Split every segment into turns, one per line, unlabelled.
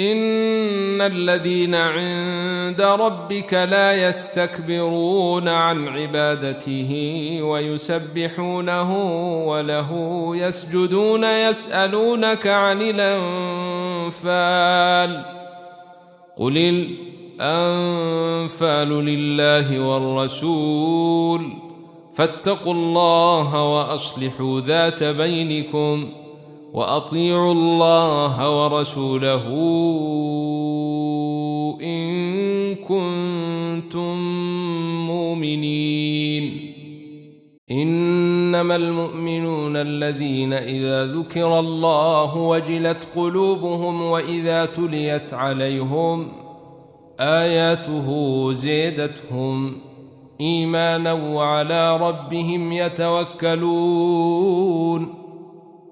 ان الذين عند ربك لا يستكبرون عن عبادته ويسبحونه وله يسجدون يسالونك عن الانفال قل الانفال لله والرسول فاتقوا الله واصلحوا ذات بينكم وأطيعوا الله ورسوله إن كنتم مؤمنين. إنما المؤمنون الذين إذا ذكر الله وجلت قلوبهم وإذا تليت عليهم آياته زيدتهم إيمانا وعلى ربهم يتوكلون.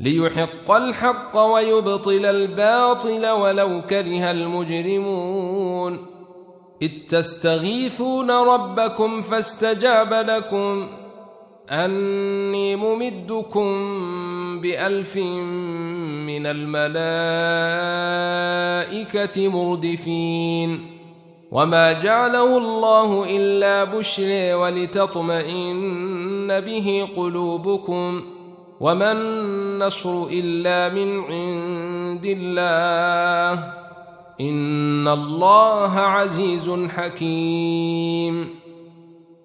ليحق الحق ويبطل الباطل ولو كره المجرمون. إذ تستغيثون ربكم فاستجاب لكم. أني ممدكم بألف من الملائكة مردفين. وما جعله الله إلا بشري ولتطمئن به قلوبكم. وما النصر إلا من عند الله إن الله عزيز حكيم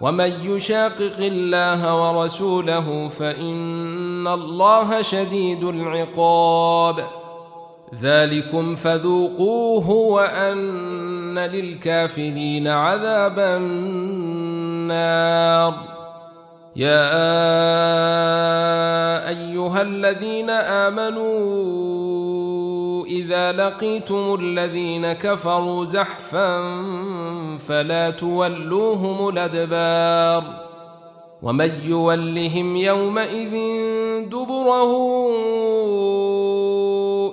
ومن يشاقق الله ورسوله فان الله شديد العقاب ذلكم فذوقوه وان للكافرين عذاب النار يا ايها الذين امنوا إذا لقيتم الذين كفروا زحفا فلا تولوهم الأدبار ومن يولهم يومئذ دبره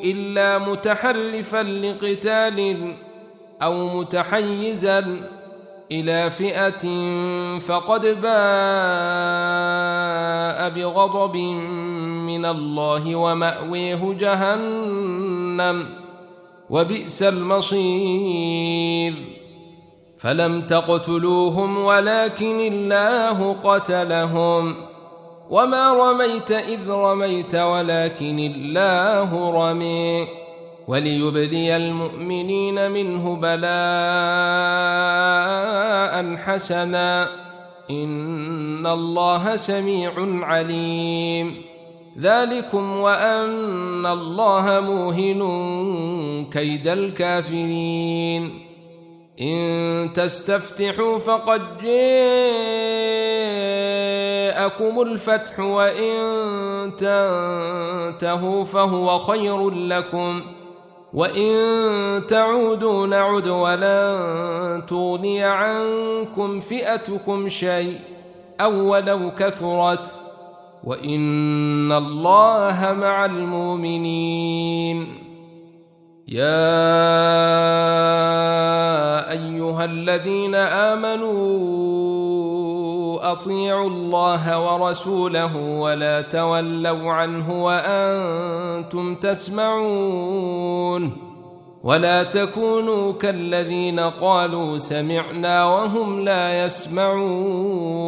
إلا متحرفا لقتال أو متحيزا إلى فئة فقد باء بغضب من الله ومأويه جهنم. وبئس المصير. فلم تقتلوهم ولكن الله قتلهم. وما رميت إذ رميت ولكن الله رمي. وليبلي المؤمنين منه بلاء حسنا. إن الله سميع عليم. ذلكم وأن الله موهن كيد الكافرين. إن تستفتحوا فقد جاءكم الفتح وإن تنتهوا فهو خير لكم. وإن تعودوا نعد ولن تغني عنكم فئتكم شيء أو ولو كثرت. وإن الله مع المؤمنين. يا أيها الذين آمنوا اطيعوا الله ورسوله ولا تولوا عنه وأنتم تسمعون. ولا تكونوا كالذين قالوا سمعنا وهم لا يسمعون.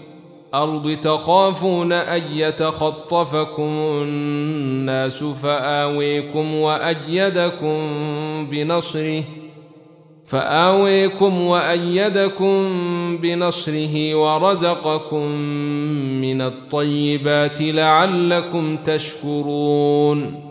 الأرض تخافون أن يتخطفكم الناس فآويكم وأيدكم بنصره فآويكم وأيدكم بنصره ورزقكم من الطيبات لعلكم تشكرون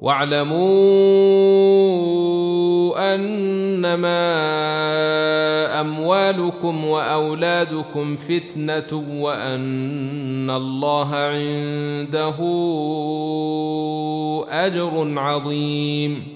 واعلموا أنما أموالكم وأولادكم فتنة وأن الله عنده أجر عظيم.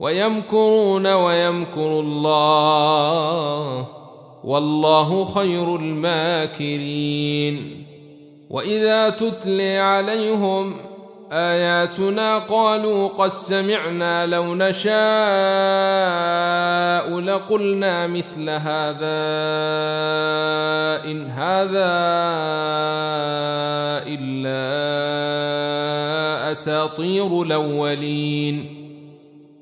ويمكرون ويمكر الله والله خير الماكرين وإذا تتلي عليهم آياتنا قالوا قد سمعنا لو نشاء لقلنا مثل هذا إن هذا إلا أساطير الأولين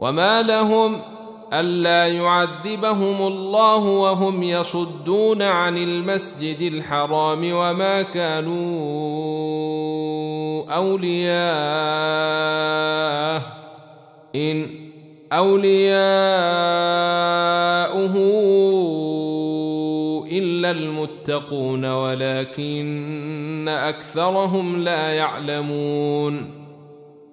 وما لهم ألا يعذبهم الله وهم يصدون عن المسجد الحرام وما كانوا أولياءه إن أولياؤه إلا المتقون ولكن أكثرهم لا يعلمون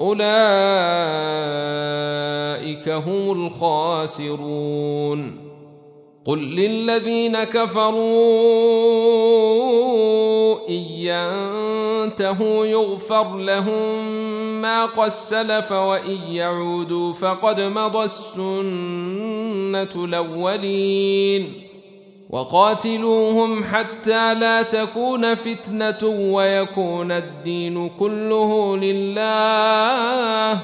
أولئك هم الخاسرون. قل للذين كفروا إن ينتهوا يغفر لهم ما قد سلف وإن يعودوا فقد مضى السنة الأولين. وقاتلوهم حتى لا تكون فتنة ويكون الدين كله لله.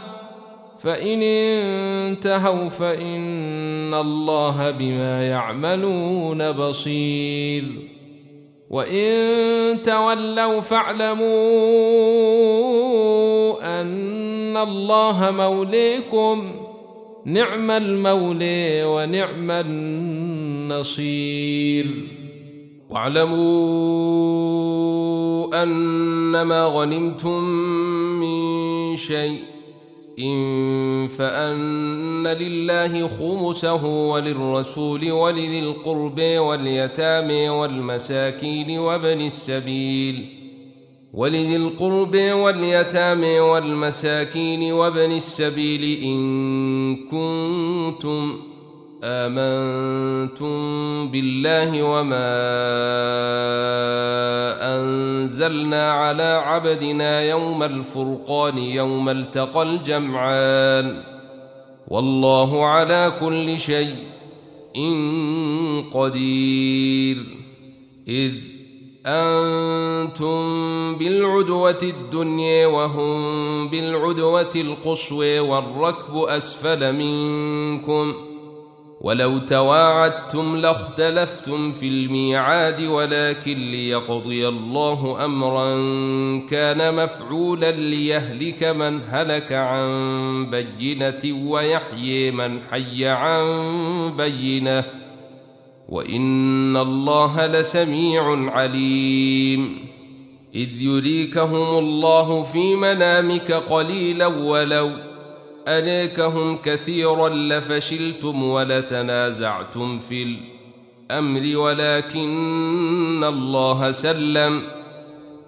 فإن انتهوا فإن الله بما يعملون بصير. وإن تولوا فاعلموا أن الله موليكم. نعم المولي ونعم النصير. واعلموا أنما غنمتم من شيء إن فأن لله خمسه وللرسول ولذي القرب واليتامى والمساكين وابن السبيل. ولذي القرب واليتامى والمساكين وابن السبيل إن كنتم آمنتم بالله وما أنزلنا على عبدنا يوم الفرقان يوم التقى الجمعان. والله على كل شيء إن قدير. إذ أنتم بالعدوة الدنيا وهم بالعدوة القصوى والركب أسفل منكم ۖ. ولو تواعدتم لاختلفتم في الميعاد ولكن ليقضي الله امرا كان مفعولا ليهلك من هلك عن بينة ويحيي من حي عن بينة. وإن الله لسميع عليم. إذ يريكهم الله في منامك قليلا ولو أليكهم كثيرا لفشلتم ولتنازعتم في الأمر ولكن الله سلم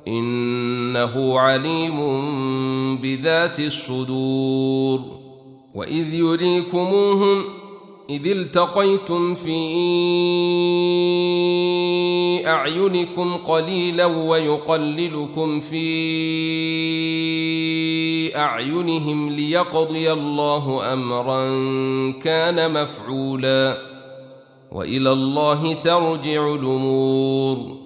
إنه عليم بذات الصدور وإذ يريكموهم إذ التقيتم في أعينكم قليلا ويقللكم في أعينهم ليقضي الله أمرا كان مفعولا وإلى الله ترجع الأمور.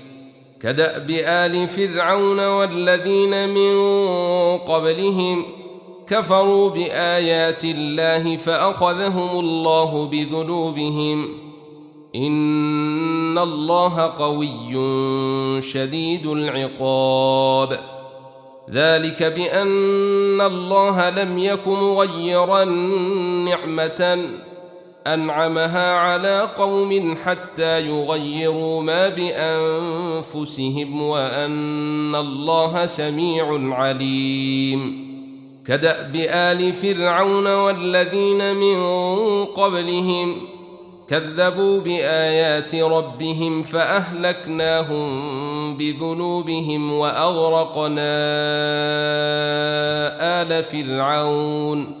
كدأب آل فرعون والذين من قبلهم كفروا بآيات الله فأخذهم الله بذنوبهم. إن الله قوي شديد العقاب. ذلك بأن الله لم يك مغيرا نعمة أنعمها على قوم حتى يغيروا ما بأنفسهم وأن الله سميع عليم. كدأب آل فرعون والذين من قبلهم كذبوا بآيات ربهم فأهلكناهم بذنوبهم وأغرقنا آل فرعون.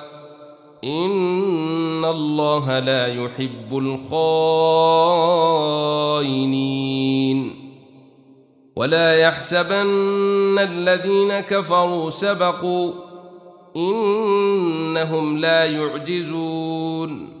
إن الله لا يحب الخائنين ولا يحسبن الذين كفروا سبقوا إنهم لا يعجزون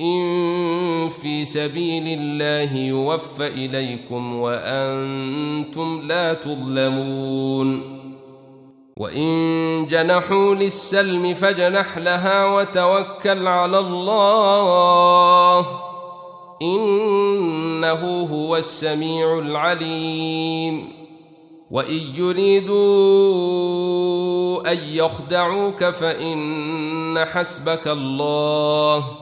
إن في سبيل الله يوفى إليكم وأنتم لا تظلمون. وإن جنحوا للسلم فجنح لها وتوكل على الله. إنه هو السميع العليم. وإن يريدوا أن يخدعوك فإن حسبك الله.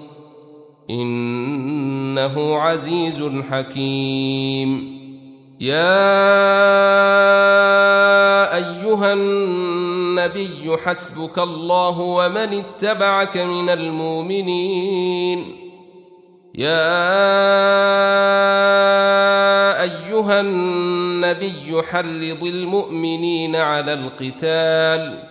إنه عزيز حكيم. يا أيها النبي حسبك الله ومن اتبعك من المؤمنين. يا أيها النبي حرض المؤمنين على القتال.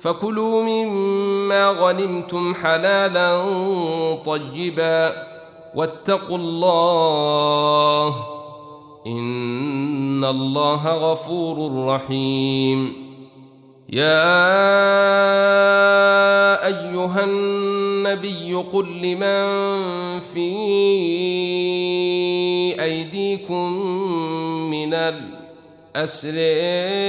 فكلوا مما غنمتم حلالا طيبا واتقوا الله إن الله غفور رحيم. يا أيها النبي قل لمن في أيديكم من الاسر إن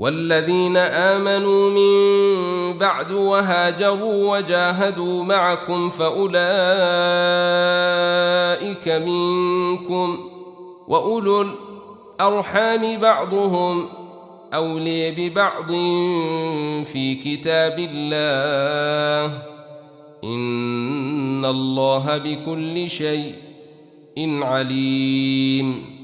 والذين آمنوا من بعد وهاجروا وجاهدوا معكم فأولئك منكم وأولو الأرحام بعضهم أولي ببعض في كتاب الله إن الله بكل شيء عليم